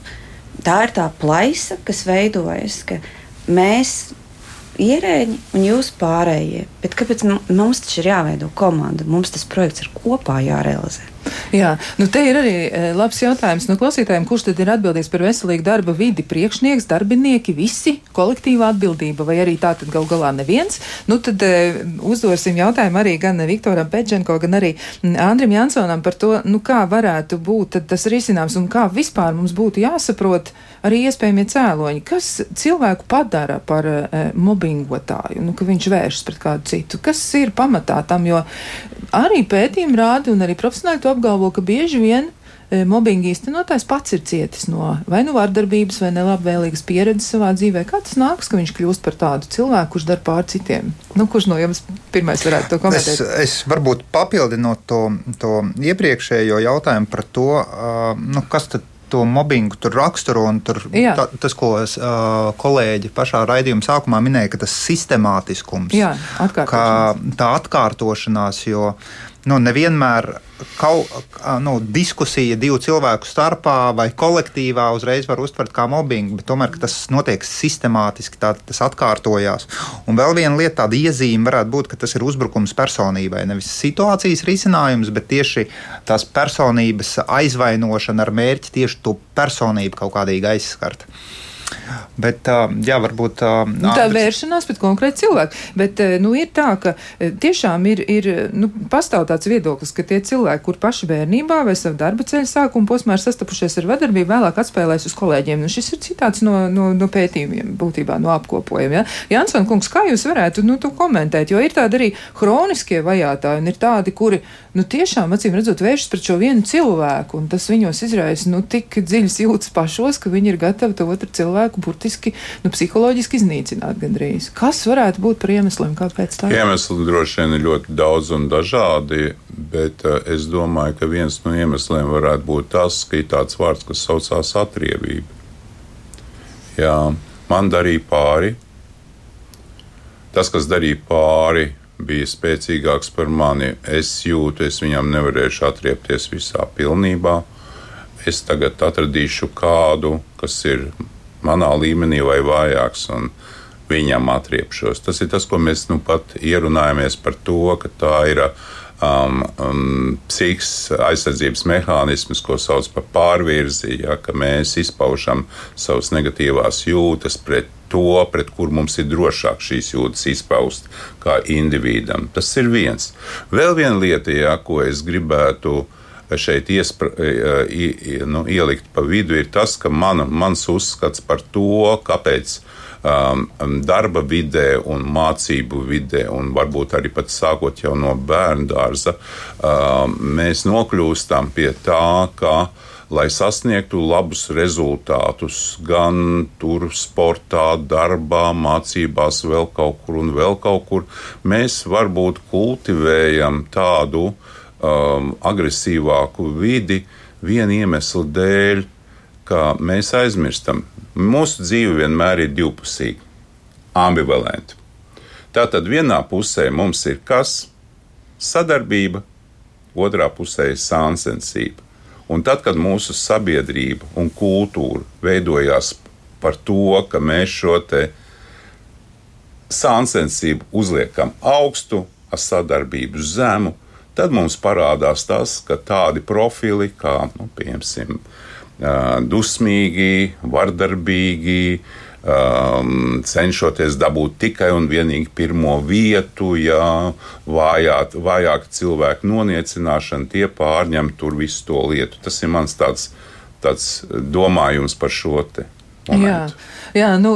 tā ir tā plaisa, kas veidojas, ka mēs ierēģi un jūs pārējie. Bet kāpēc mums taču ir jāveido komanda? Mums tas projekts ir kopā jārealizē. Jā, nu te ir arī e, labs jautājums no klausītājiem, kurš tad ir atbildīgs par veselīgu darba vidi? Priekšnieks, darbinieki, visi kolektīva atbildība, vai arī tā tad gal galā neviens? Nu tad e, uzdosim jautājumu arī gan Viktoram Pečenko, gan arī Andrim Jansonam par to, nu kā varētu būt tas risinājums un kā vispār mums būtu jāsaprot arī iespējamie cēloņi. Kas cilvēku padara par e, mobbingotāju, nu ka viņš vēršas pret kādu citu? Kas ir pamatā tam, jo arī pētījumi rāda un arī profesionāļi to apgalvo, ka bieži vien e, mobbinga īstenotājs pats ir cietis no vai nu vardarbības, vai nelabvēlīgas pieredzes savā dzīvē. Kā tas nāks, ka viņš kļūst par tādu cilvēku, kurš dara pār citiem? Nu, kurš no jums pirmais varētu to komentēt? Es, es varbūt papildinot to, to iepriekšējo jautājumu par to, uh, nu, kas tad to mobbingu tur raksturo. Tur, ta, tas, ko uh, kolēģi pašā raidījuma sākumā minēja, ka tas sistemātiskums, Jā, ka tā atkārtošanās, jo nu, nevienmēr kaut, nu, diskusija divu cilvēku starpā vai kolektīvā uzreiz var uztvert kā mobbingu, bet tomēr tas notiek sistemātiski, tā, tas atkārtojās. Un vēl viena lieta, tāda iezīme varētu būt, ka tas ir uzbrukums personībai. Nevis situācijas risinājums, bet tieši tās personības aizvainošana ar mērķi tieši to personību kaut kādīgi aizskart. Bet, jā, varbūt nu, tā ir vēršanās pret konkrētu cilvēku. Bet nu, ir tā, ka tiešām ir, ir nu, pastāv tāds viedoklis, ka tie cilvēki, kur paši bērnībā vai savu darba ceļu sākuma posmā ir sastapušies ar vardarbību, vēlāk atspēlēs uz kolēģiem. Nu, šis ir citāts no, no, no pētījumiem, būtībā no apkopojuma. Ja? Jansson kungs, kā jūs varētu nu, to komentēt? Jo ir tādi arī hroniskie vajātāji un ir tādi, kuri nu, tiešām, acīm redzot, vēršas pret šo vienu cilvēku, un tas viņos izraisa nu, tik dziļas jūtas pašos, ka viņi ir gatavi to otru cilvēku burtiski burtiski nu, psiholoģiski iznīcināt gandrīz. Kas varētu būt par iemesliem, kāpēc tā ir? Iemesli droši vien ir ļoti daudz un dažādi, bet uh, es domāju, ka viens no iemesliem varētu būt tas, ka ir tāds vārds, kas saucās atriebība. Jā, man darīja pāri. Tas, kas darīja pāri, bija spēcīgāks par mani. Es jūtu, es viņam nevarēšu atriepties visā pilnībā. Es tagad atradīšu kādu, kas ir manā līmenī vai vājāks. viņam atriepšos. Tas ir tas, ko mēs nu pat ierunājamies par to, ka tā ir um, um, psihiskās aizsardzības mehānismus, ko sauc par pārvirzi, ja, ka mēs izpaužam savas negatīvās jūtas pret to, pret kur mums ir drošāk šīs jūtas izpaust kā individam. Tas ir viens. Vēl viena lieta, ja, ko es gribētu šeit iespra, nu, ielikt pa vidu, ir tas, ka mana, mans uzskats par to, kāpēc um, darba vidē un mācību vidē, un varbūt arī pat sākot no bērnu dārza, um, mēs nokļūstam pie tā, ka lai sasniegtu labus rezultātus gan tur, sportā, darbā, mācībās, vēl kaut kur un vēl kaut kur, mēs varbūt kultivējam tādu um, agresīvāku vidi viena iemesla dēļ, ka mēs aizmirstam. Mūsu dzīve vienmēr ir divpusīga, ambivalenta. Tātad vienā pusē mums ir kas? Sadarbība, otrā pusē ir sāncensība. Un tad, kad mūsu sabiedrība un kultūra veidojās par to, ka mēs šo sāncensību uzliekam augstu, ar sadarbību zemu, tad mums parādās tas, ka tādi profili kā, nu, piemēram, dusmīgi, vardarbīgi, um, cenšoties dabūt tikai un vienīgi pirmo vietu, ja vājāt, vājāk cilvēku noniecināšana, tie pārņem tur visu to lietu. Tas ir mans tāds, tāds domājums par šo te. Momentu. Jā. Jā, nu,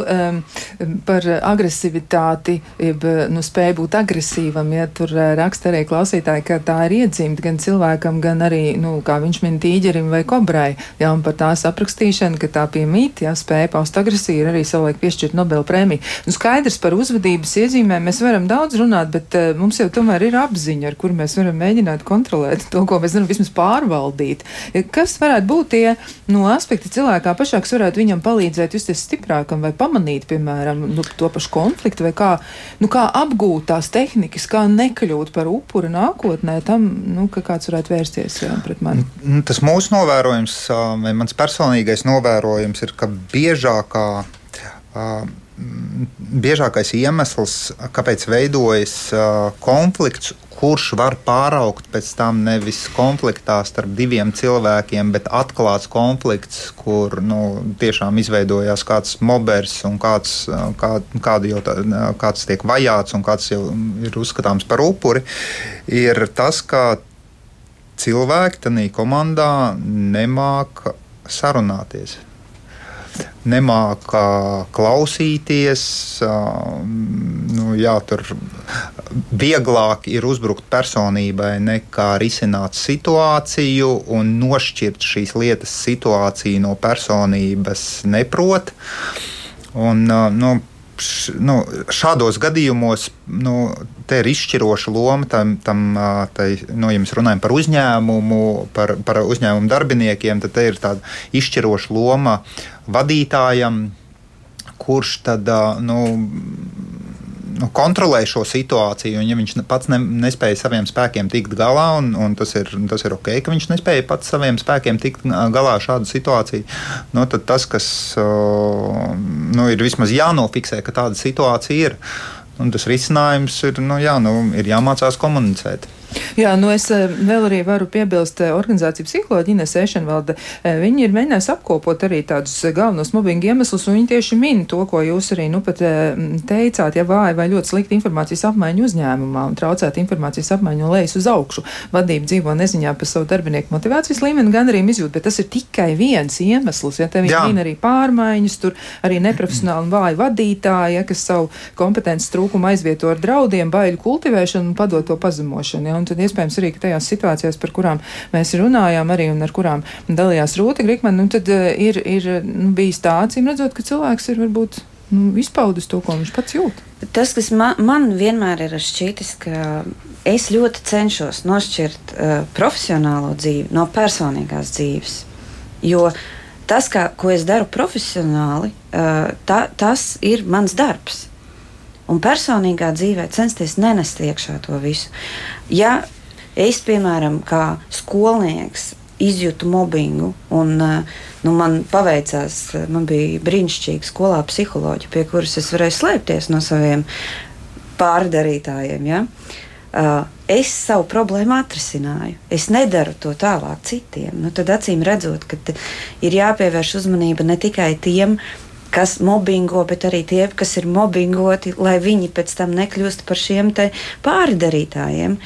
par agresivitāti, jeb nu, spēju būt agresīvam, ja tur uh, raksta arī klausītāji, ka tā ir iedzimta gan cilvēkam, gan arī, nu, kā viņš min tīģerim vai kobrai, jā, un par tās aprakstīšanu, ka tā piemīt, jā, spēja paust agresiju arī savulaik piešķirt Nobel prēmiju. Nu, skaidrs par uzvedības iezīmēm mēs varam daudz runāt, bet uh, mums jau tomēr ir apziņa, ar kur mēs varam mēģināt kontrolēt to, ko mēs varam vismaz pārvaldīt. Kas varētu būt tie, nu, aspekti cilvēkā pašā, kas varētu viņam palīdzēt justies stiprāk? Cilvēkam, vai pamanīt, piemēram, nu, to pašu konfliktu, vai kā, nu, kā apgūt tās tehnikas, kā nekļūt par upuri nākotnē tam, nu, ka kāds varētu vērsties jā, pret mani? Tas mūsu novērojums, vai mans personīgais novērojums ir, ka biežākā. Biežākais iemesls, kāpēc veidojas konflikts kurš var pāraugt pēc tam nevis konfliktā starp diviem cilvēkiem, bet atklāts konflikts, kur nu, tiešām izveidojās kāds mobers un kāds, kā, kādu jau tā, kāds tiek vajāts un kāds jau ir uzskatāms par upuri, ir tas, ka cilvēki tajā komandā nemāk sarunāties nemāca klausīties. Nu, jā, tur vieglāk ir uzbrukt personībai nekā risināt situāciju un nošķirt šīs lietas situāciju no personības neprot. Un, nu, š, nu, šādos gadījumos nu, ir izšķiroša loma tam, tam tai, nu, ja mēs runājam par uzņēmumu, par, par uzņēmumu darbiniekiem, tad ir tāda izšķiroša loma vadītājam, kurš tad nu, nu, kontrolē šo situāciju. Un, ja viņš pats ne, nespēja saviem spēkiem tikt galā, un, un tas, ir, tas ir ok, ka viņš nespēja pats saviem spēkiem tikt galā ar šādu situāciju, nu, tad tas, kas nu, ir vismaz jānofiksē, ka tāda situācija ir, un tas risinājums ir, nu, jā, nu, ir jāmācās komunicēt. Jā, nu es eh, vēl arī varu piebilst eh, organizāciju psiholoģi Ines Ešenvalde. Eh, viņi ir mēģinājusi apkopot arī tādus galvenos mobbinga iemeslus, un viņi tieši min to, ko jūs arī nu pat teicāt, ja vāja vai ļoti slikta informācijas apmaiņa uzņēmumā un traucēt informācijas apmaiņu no lejas uz augšu. Vadība dzīvo neziņā par savu darbinieku motivācijas līmeni, gan arī izjūt, bet tas ir tikai viens iemesls. Ja te viņi min arī pārmaiņas, tur arī neprofesionāli un vāji vadītāji, ja, kas savu kompetences trūkumu aizvieto ar draudiem, baiļu kultivēšanu un padot to pazemošanu. Ja, un tad iespējams arī tajās situācijās, par kurām mēs runājām arī un ar kurām dalījās Rūta Grikman, nu, tad uh, ir, ir nu, bijis tā acīm redzot, ka cilvēks ir varbūt nu, izpaudis to, ko viņš pats jūt. Tas, kas man, man vienmēr ir šķitis, ka es ļoti cenšos nošķirt uh, profesionālo dzīvi no personīgās dzīves. Jo tas, kā, ko es daru profesionāli, uh, ta, tas ir mans darbs un personīgā dzīvē censties nenest iekšā to visu. Ja es, piemēram, kā skolnieks, izjūtu mobbingu, un eh, nu, man paveicās, man bija brīnišķīga skolā psiholoģija, pie kuras es varēju slēpties no saviem pārdarītājiem. Ja? Uh, es savu problēmu atrisināju. Es nedaru to tālāk citiem. Nu, tad acīm redzot, ka ir jāpievērš uzmanība ne tikai tiem, kas mobbingo, bet arī tie, kas ir mobbingoti, lai viņi pēc tam nekļūst par šiem pārdarītājiem.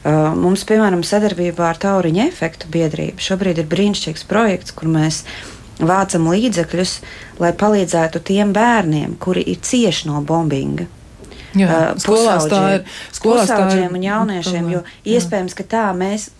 Uh, mums, piemēram, sadarbībā ar Tauriņa efektu biedrību šobrīd ir brīnišķīgs projekts, kur mēs vācam līdzekļus, lai palīdzētu tiem bērniem, kuri ir cieši no bombinga. Jā, uh, skolās tā ir. Skolās tā ir. un jauniešiem, jo iespējams, ka tā mēs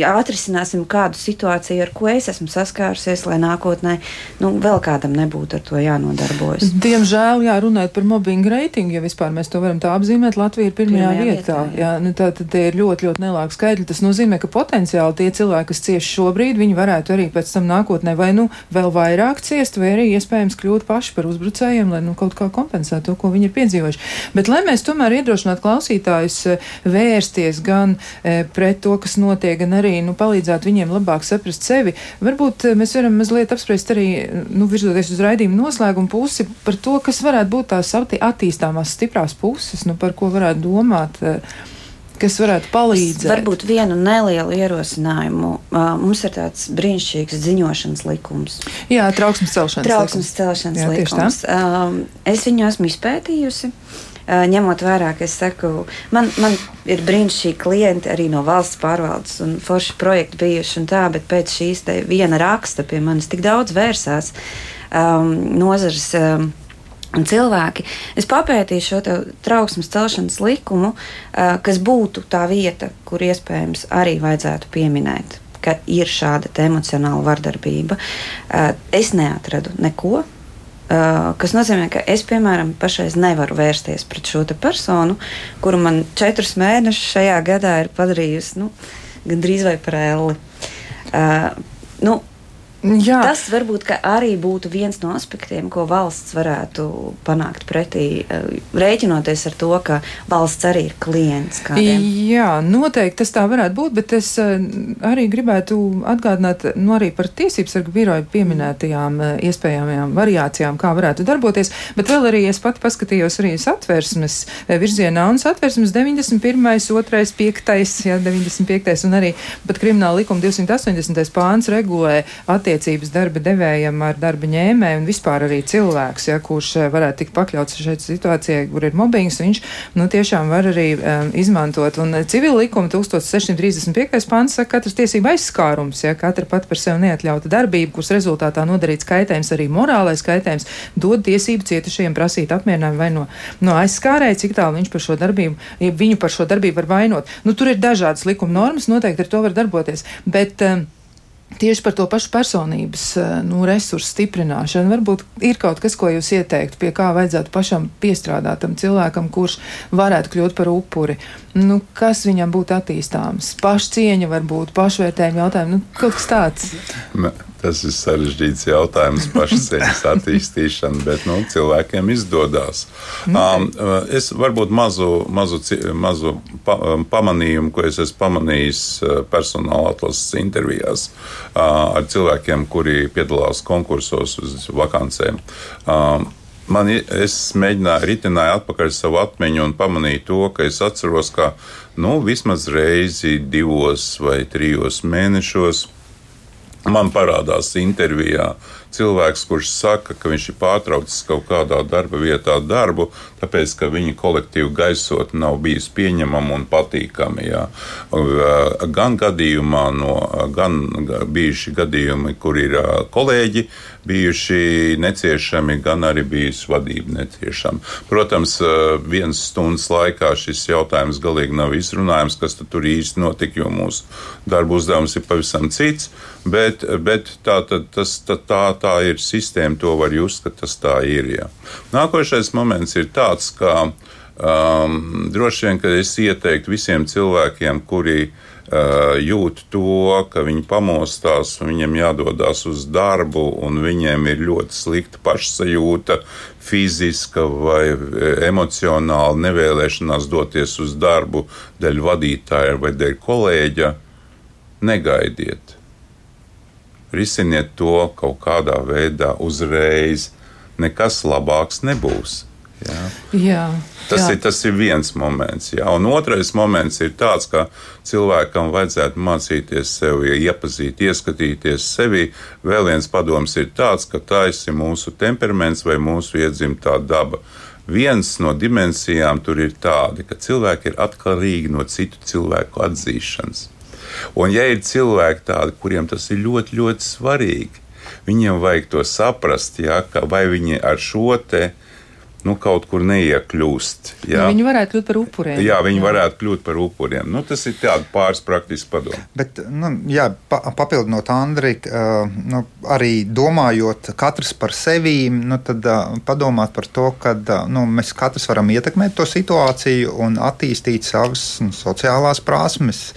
atrisināsim kādu situāciju, ar ko es esmu saskārusies, lai nākotnē nu, vēl kādam nebūtu ar to jānodarbojas. Diemžēl, jā, runājot par mobbingu reitingu, ja vispār mēs to varam tā apzīmēt, Latvija ir pirmajā, pirmajā vietā. vietā jā. Jā, nu, tā tad ir ļoti, ļoti nelāga skaidri. Tas nozīmē, ka potenciāli tie cilvēki, kas cieši šobrīd, viņi varētu arī pēc tam nākotnē vai nu vēl vairāk ciest, vai arī iespējams kļūt paši par uzbrucējiem, lai nu kaut kā kompensētu to, ko viņi ir piedzīvojuši. Bet lai mēs tomēr iedrošinātu klausītājus eh, vērsties gan e, pret to, kas notiek, gan arī arī nu, palīdzētu viņiem labāk saprast sevi. Varbūt eh, mēs varam mazliet apspriest arī, nu, virzoties uz raidījumu noslēgumu pusi par to, kas varētu būt tās attīstāmās stiprās puses, nu, par ko varētu domāt eh, kas varētu palīdzēt? Varbūt vienu nelielu ierosinājumu. Mums ir tāds brīnišķīgs ziņošanas likums. Jā, trauksmes celšanas, trauksmes celšanas Jā, likums. Es viņu esmu izpētījusi ņemot vērā, ka es saku, man, man ir brīnišķīgi klienti arī no valsts pārvaldes un forši projekti bijuši un tā, bet pēc šīs viena raksta pie manis tik daudz vērsās um, nozares. Um, Un cilvēki, es papētīju šo trauksmes celšanas likumu, uh, kas būtu tā vieta, kur iespējams arī vajadzētu pieminēt, ka ir šāda emocionāla vardarbība. Uh, es neatradu neko, kas nozīmē, ka es, piemēram, pašreiz nevaru vērsties pret šo personu, kuru man četrus mēnešus šajā gadā ir padarījusi nu, gandrīz vai par elli. Uh, nu, Jā. Tas varbūt arī būtu viens no aspektiem, ko valsts varētu panākt pretī, eh, rēķinoties ar to, ka valsts arī ir klients. Kādiem. Jā, noteikti tas tā varētu būt, bet es eh, arī gribētu atgādināt nu, arī par tiesību sargu biroju pieminētajām eh, iespējamajām variācijām, kā varētu darboties, bet vēl arī es pati paskatījos arī satversmes virzienā un satversmes 91., 2., 5., jā, 95. un arī pat krimināla likuma 280. pāns regulē attiecības attiecības darba devējam ar darba ņēmēju un vispār arī cilvēks, ja, kurš eh, varētu tikt pakļauts šeit situācijai, kur ir mobbings, viņš nu, tiešām var arī um, izmantot. Un eh, civila likuma 1635. pants saka, katras tiesība aizskārums, ja katra pat par sevi neatļauta darbība, kuras rezultātā nodarīts kaitējums, arī morālais kaitējums, dod tiesību cietušajiem prasīt apmierinājumu vai no, no aizskārēja, cik tālu viņš par šo darbību, ja viņu par šo darbību var vainot. Nu, tur ir dažādas likuma normas, noteikti ar to var darboties. Bet, um, Tieši par to pašu personības eh, nu, resursu stiprināšanu. Varbūt ir kaut kas, ko jūs ieteiktu, pie kā vajadzētu pašam piestrādāt tam cilvēkam, kurš varētu kļūt par upuri. Nu, kas viņam būtu attīstāms? Pašcieņa, varbūt pašvērtējuma jautājumi, nu, kaut kas tāds. Tas ir sarežģīts jautājums, pašcieņas attīstīšana, bet nu, cilvēkiem izdodas. Um, es varbūt mazu, mazu, mazu pa, um, pamanījumu, ko es esmu pamanījis personāla atlases intervijās uh, ar cilvēkiem, kuri piedalās konkursos uz vakancēm. Um, Man, es mēģināju, ritināju atpakaļ savu atmiņu un pamanīju to, ka es atceros, ka nu, vismaz reizi divos vai trijos mēnešos Man parādās intervijā cilvēks, kurš saka, ka viņš ir pārtraucis kaut kādā darba vietā darbu, tāpēc, ka viņa kolektīva gaisotne nav bijusi pieņemama un patīkama. Jā. Gan gadījumā, no, gan bijuši gadījumi, kur ir kolēģi bijuši neciešami, gan arī bijusi vadība neciešama. Protams, vienas stundas laikā šis jautājums galīgi nav izrunājams, kas tur īsti notika, jo mūsu darba uzdevums ir pavisam cits. Bet, bet tā, tā, tas, tā, tā, tā ir sistēma, to var just, ka tas tā ir. Jā. Nākošais moments ir tāds, ka um, droši vien, ka es ieteiktu visiem cilvēkiem, kuri uh, jūt to, ka viņi pamostās, viņiem jādodas uz darbu, un viņiem ir ļoti slikta pašsajūta, fiziska vai emocionāla nevēlēšanās doties uz darbu dēļ vadītāja vai dēļ kolēģa. Negaidiet! risiniet to kaut kādā veidā uzreiz. Nekas labāks nebūs. Jā. Jā, Tas, jā. ir, tas ir viens moments. Jā. Un otrais moments ir tāds, ka cilvēkam vajadzētu mācīties sevi, iepazīt, ieskatīties sevi. Vēl viens padoms ir tāds, ka tas ir mūsu temperaments vai mūsu iedzimtā daba. Viens no dimensijām tur ir tāda, ka cilvēki ir atkarīgi no citu cilvēku atzīšanas. Un, ja ir cilvēki tādi, kuriem tas ir ļoti, ļoti svarīgi, viņiem vajag to saprast, ja, vai viņi ar šo te nu, kaut kur neiekļūst. Nu, Ja? viņi varētu kļūt par upuriem. Jā, viņi jā. varētu kļūt par upuriem. Nu, tas ir tāds pāris praktisks padoms. Bet, nu, jā, pa, papildinot Andriku, uh, nu, arī domājot katrs par sevi, nu, tad uh, padomāt par to, ka uh, nu, mēs katrs varam ietekmēt to situāciju un attīstīt savas nu, sociālās prasmes.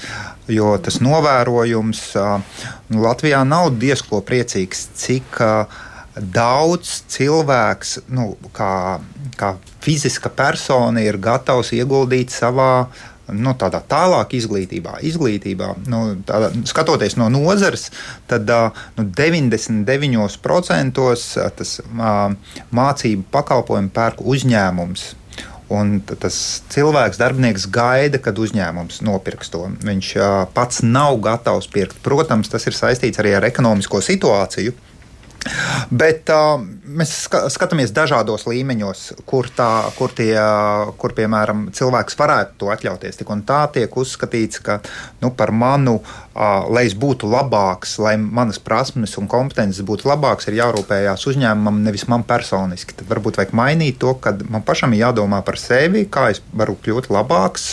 Jo tas novērojums uh, nu, Latvijā nav diezko priecīgs, cik uh, daudz cilvēks, nu, kā, kā fiziska persona, ir gatavs ieguldīt savā nu, tādā tālāk izglītībā, izglītībā nu, tādā, skatoties no nozares, tad nu, 99% tas mācību pakalpojumu pērk uzņēmums. Un tas cilvēks, darbinieks gaida, kad uzņēmums nopirks to. Viņš pats nav gatavs pirkt. Protams, tas ir saistīts arī ar ekonomisko situāciju. Bet uh, mēs skatāmies dažādos līmeņos, kur, tā, kur, tie, kur piemēram, cilvēks varētu to atļauties. Tik un tā tiek uzskatīts, ka nu, par manu, uh, lai es būtu labāks, lai manas prasmes un kompetences būtu labākas, ir jārūpējās uzņēmumam, nevis man personiski. Tad varbūt vajag mainīt to, ka man pašam ir jādomā par sevi, kā es varu kļūt labāks,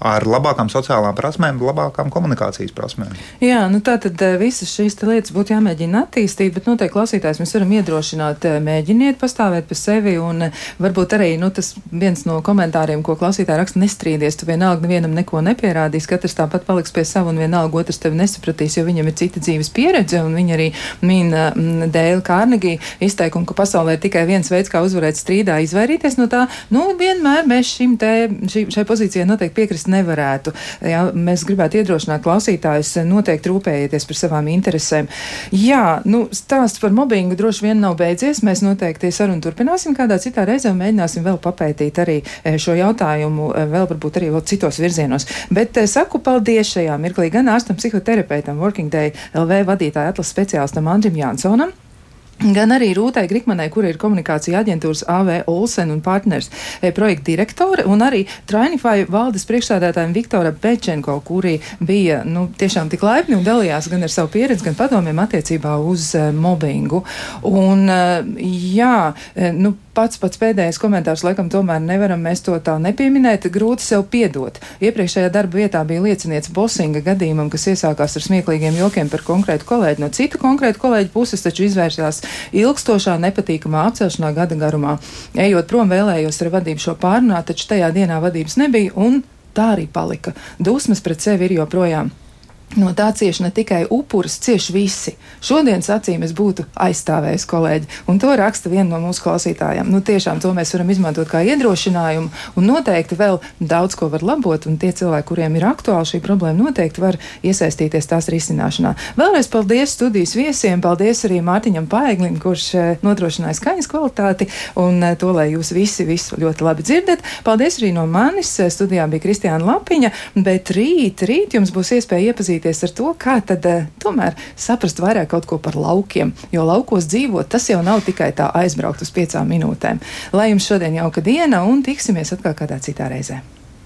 ar labākām sociālām prasmēm, labākām komunikācijas prasmēm. Jā, nu tā tad visas šīs lietas būtu jāmēģina attīstīt, bet noteikti klausītājs mēs varam iedrošināt, mēģiniet pastāvēt par sevi, un varbūt arī nu, tas viens no komentāriem, ko klausītāji raksta, nestrīdies. Tu vienalga nevienam neko nepierādīs, katrs tāpat paliks pie sava, un vienalga otrs tevi nesapratīs, jo viņam ir cita dzīves pieredze, un viņa arī min Dēla Kārnegī izteikumu, ka pasaulē ir tikai viens veids, kā uzvarēt strīdā, izvairīties no tā. Nu, vienmēr mēs šim te, šī, šai pozīcijai noteikti piekrist nevarētu. Jā, mēs gribētu iedrošināt klausītājus noteikti rūpējieties par savām interesēm. Jā, nu, stāsts par mobbingu droši vien nav beidzies. Mēs noteikti sarunu turpināsim kādā citā reizē un mēģināsim vēl papētīt arī šo jautājumu, vēl varbūt arī vēl citos virzienos. Bet saku paldies šajā mirklī gan ārstam, psihoterapeitam, Working Day LV vadītāja atlases speciālistam Andrim Jansonam. Gan arī Rūtai Grikmanai, kur ir komunikācija aģentūras AV Olsen un partners e, projekta direktore, un arī Trainify valdes priekšstādātājiem Viktora Bečenko, kuri bija nu, tiešām tik laipni un dalījās gan ar savu pieredzi, gan padomiem attiecībā uz uh, mobbingu. Un, uh, jā, nu, pats pats pēdējais komentārs, laikam, tomēr nevaram mēs to tā nepieminēt, grūti sev piedot. Iepriekšējā darba vietā bija liecinieks Bosinga gadījumam, kas iesākās ar smieklīgiem jokiem par konkrētu kolēģi. No citu konkrētu kolēģu puses taču izvērsās ilgstošā, nepatīkamā apcelšanā gada garumā. Ejot prom, vēlējos ar vadību šo pārunāt, taču tajā dienā vadības nebija, un tā arī palika. Dusmas pret sevi ir joprojām. No tā cieši ne tikai upuris, cieši visi. Šodienas acīm es būtu aizstāvējis kolēģi, un to raksta viena no mūsu klausītājām. Nu, tiešām to mēs varam izmantot kā iedrošinājumu, un noteikti vēl daudz ko var labot, un tie cilvēki, kuriem ir aktuāli šī problēma, noteikti var iesaistīties tās risināšanā. Vēlreiz paldies studijas viesiem, paldies arī Mārtiņam Paeglim, kurš nodrošināja skaņas kvalitāti, un to, lai jūs visi visu ļoti labi dzirdat. Paldies arī no manis, studijā bija Kristiāna Lapiņa, bet rīt, rīt jums būs iespēja iepazīt iepazīties ar to, kā tad uh, tomēr saprast vairāk kaut ko par laukiem. Jo laukos dzīvot, tas jau nav tikai tā aizbraukt uz piecām minūtēm. Lai jums šodien jauka diena un tiksimies atkal kādā citā reizē.